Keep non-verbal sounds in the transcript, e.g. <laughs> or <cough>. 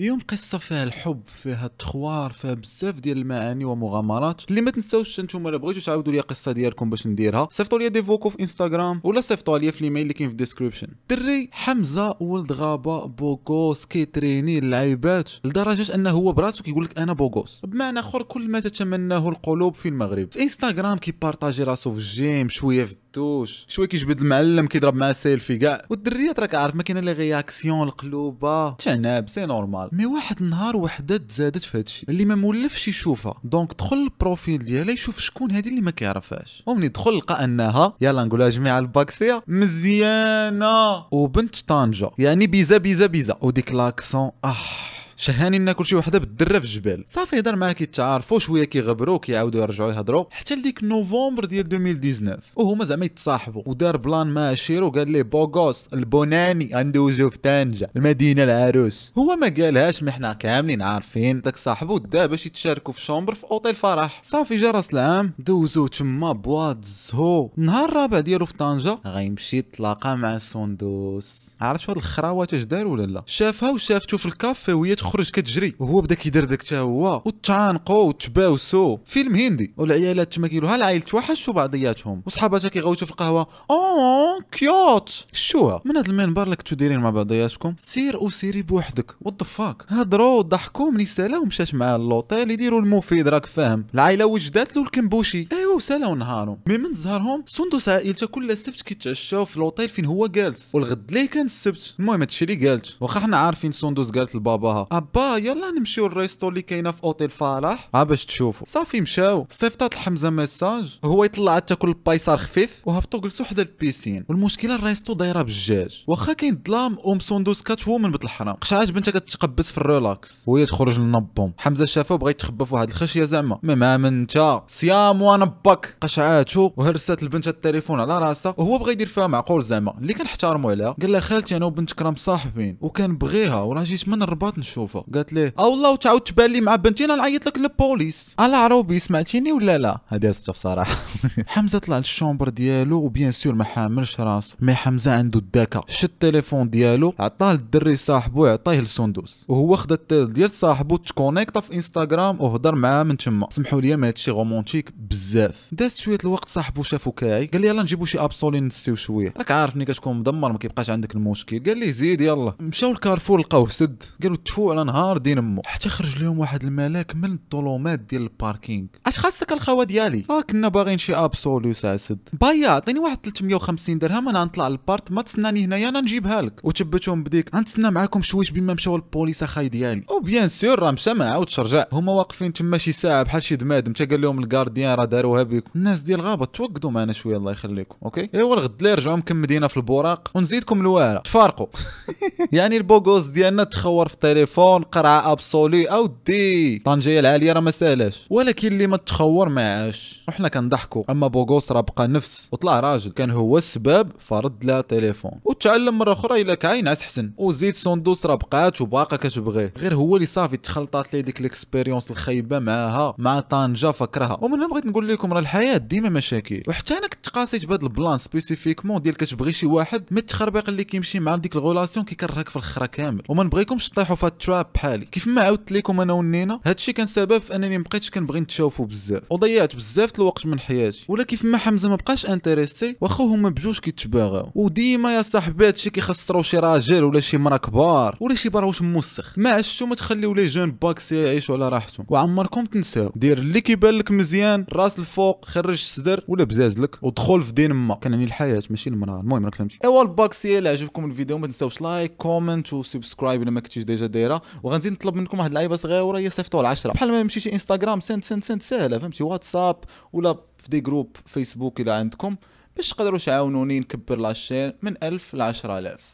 اليوم قصة فيها الحب فيها التخوار فيها بزاف ديال المعاني ومغامرات اللي ما تنساوش نتوما إلا بغيتو تعاودوا لي القصة ديالكم باش نديرها. صيفطوا لي des vocaux في انستغرام ولا صيفطوا لي في الإيميل اللي كاين في ال description. دري حمزة ولد غابة beau gosse كيتريني اللعيبات لدرجة أنه هو براسو كيقول لك أنا beau gosse. بمعنى آخر كل ما تتمناه القلوب في المغرب. في انستغرام كيبارطاجي راسو في الجيم شوية في الدوش شوية كيجبد المعلم كيضرب معاه سيلفي كاع والدريات راك عارف ما كاينة les réactions القلوبة. تعناب c'est normal. mais واحد النهار وحده تزادت في هادشي. اللي ما مولفش يشوفها. donc دخل ال profil ديالها يشوف شكون هادي اللي ما كيعرفهاش. ومني دخل لقى أنها يلا نقولها جميع الباكسية. مزيانة. وبنت طنجة. يعني بيزا بيزا بيزا. وديك l'accent آه. شهاني ناكل شي وحده بالدرة في الجبال. صافي هضر معاه كيتعارفوا شوية كيغبروا كيعاودوا يرجعوا يهضروا. حتى لديك نوفمبر ديال 2019 وهما زعما يتصاحبوا. ودار plan مع عشيرو قال ليه beau gosse ال bonne année غندوزو في طنجة المدينة العروس. هو ما قالهاش mais حنا كاملين عارفين. داك صاحبو دا باش يتشاركوا في chambre في اوتيل فرح. صافي جا راس العام دوزو تما بواد زهو. النهار الرابع ديالو في طنجة غيمشي يتلاقى مع سندوس عرفت هاد الخراوات اش دار ولا لا؟ شافها وشافتو في الكافي وهي تخرج كتجري. وهو بدا كيدردك حتى هو وتعانقوا وتباوسوا فيلم هندي. والعيالات تما كيقولوا ها العائل توحشوا بعضياتهم. وصحاباتها كيغوتوا في القهوة oh cute. شوها من هذا المنبر اللي كنتو دايرين مع بعضياتكم؟ سير وسيري بوحدك. what the fuck هضروا ضحكوا من سالا ومشات معاه لوطيل يديروا المفيد راك فاهم. العائلة وجدات له الكمبوشي. ايوا وسالاو نهارهم. mais من زهرهم سندس عائلته كل سبت كيتعشاو في لوطيل فين هو جالس. والغد ليه كان السبت؟ المهم هادشي اللي قالت. واخا حنا عارفين سندس قالت لباباها. أبا يلا نمشيو ال resto اللي كاينة في اوتيل فرح ها باش تشوفوا. صافي مشاو. صيفطات الحمزة message وهو يطلع تاكل البايصار خفيف. وهبطوا جلسوا حدا ال piscine. والمشكلة ال resto دايرة بالجاج. واخا كاين الظلام أم سندوس كاتومن بنت الحرام. قشعات بنتها كتقبس في ال relax. وهي تخرج للنبهم حمزة شافه بغا يتخبى في واحد الخشية زعما. ما من انت صيام ونبك قشعاتو وهرسات البنت التليفون على راسها وهو بغا يدير فيها معقول زعما. اللي كنحتارمو عليها قال لها خالتي أنا وبنتك راه مصاحبين وكان بغيها وراه جيت من الرباط نشوفها. قالت ليه؟ آه والله وتعاود تبان لي مع بنتي أنا نعيط لك للبوليس. على عروبي سمعتيني ولا لا؟ هذه سته بصراحه <laughs> حمزة طلع للشومبر ديالو وبيان سور ما حاملش راسو. مي حمزة عنده الذكاء شد التليفون ديالو عطاه للدري صاحبو يعطيه لسندوس وهو خدا التيل ديال صاحبو تكونيكتا في انستغرام وهضر معاه من تما. سمحوا لي ما هادشي رومونتيك بزاف. داز شوية الوقت صاحبو شافو كاعي قال لي يلا نجيبو شي أبسولي نسيو شوية. راك عارف ملي كتكون مدمر ما كيبقاش عندك المشكل. قال لي زيد يلا. مشاو لكارفور لقاوه سد. قالوا تفو على نهار دين أمو. حتى خرج لهم واحد الملاك من الظلمات ديال الباركينغ. أش خاصك الخوا ديالي؟ آه كنا باغيين شي ابسولو ساعه سد. بايا عطيني واحد 350 درهم أنا نطلع للبارت ما تسناني هنايا أنا نجيبها لك. وتبتهم بديك غنتسنى معاكم شويش بما مشاو البوليس أخاي ديالي. أو بيان سور راه مشى ما عاودش رجع هما واقفين تما شي ساعة بحال شي دمادم تا قال لهم الكارديان راه داروها بكم الناس ديال الغابه توقدوا معنا شوية الله يخليكم أوكي؟ ايوا الغد لي رجعوا مكمدينا في البوراق ونزيدكم الواره تفارقوا. <laughs> يعني البوغوز ديالنا تخور في التليفون قرعة أبسولي أو دي طنجية العالية راه ما سالاش ولكن اللي ما تخور ما عاش وحنا كنضحكوا. أما بوغوس راه بقى نفس. وطلع راجل. كان هو السبب فرد لها تليفون. وتعلم مرة أخرى الا كاين عس حسن. وزيد سندوس راه بقات وباقا كتبغيه. غير هو اللي صافي تخلطات ليه ديك الاكسبيريونس الخايبة معاها مع طنجة فكرها. ومن هنا بغيت نقول لكم راه الحياة ديما مشاكل. وحتى أنا كنت قاسيت بهذا البلان سبيسيفيكمون ديال كتبغي شي واحد مي التخربيق اللي كيمشي مع ديك الغولاسيون كيكرهك في الخرا كامل. وما نبغيكمش تطيحوا في التراب بحالي كيف ما عاودت لكم أنا ونينا هادشي كان سبب في أنني مبقيتش كنبغي نتشافوا بزاف. وضيعت بزاف الوقت من حياتي. ولا كيف ما حمزة ما بقاش انتريسي واخا هما بجوج كيتباغاو. وديما يا صاحبي هادشي كيخسروا شي راجل ولا شي مرا كبار ولا شي براوش موسخ. ما عشتو ما تخليو لي جون باكسي يعيشوا على راحتهم. وعمركم تنساو. دير اللي كيبان لك مزيان راس الفوق خرج الصدر ولا بزازلك ودخل في دين ما. كنعني الحياة ماشي المراه المهم راك فهمتي. ايوا الباكسي اللي عجبكم الفيديو ما تنساوش لايك كومنت وسبسكرايب إلا ما كنتيش ديجا دايرة. وغنزيد نطلب منكم واحد اللعيبة صغيرة هي صيفطوا على 10 بحال ما مشيتي انستغرام سند سند سند ساهله فهمتي. واتساب ولا في des groupes فيسبوك اذا عندكم باش تقدروا تعاونوني نكبر la chaîne من 1000 ل 10000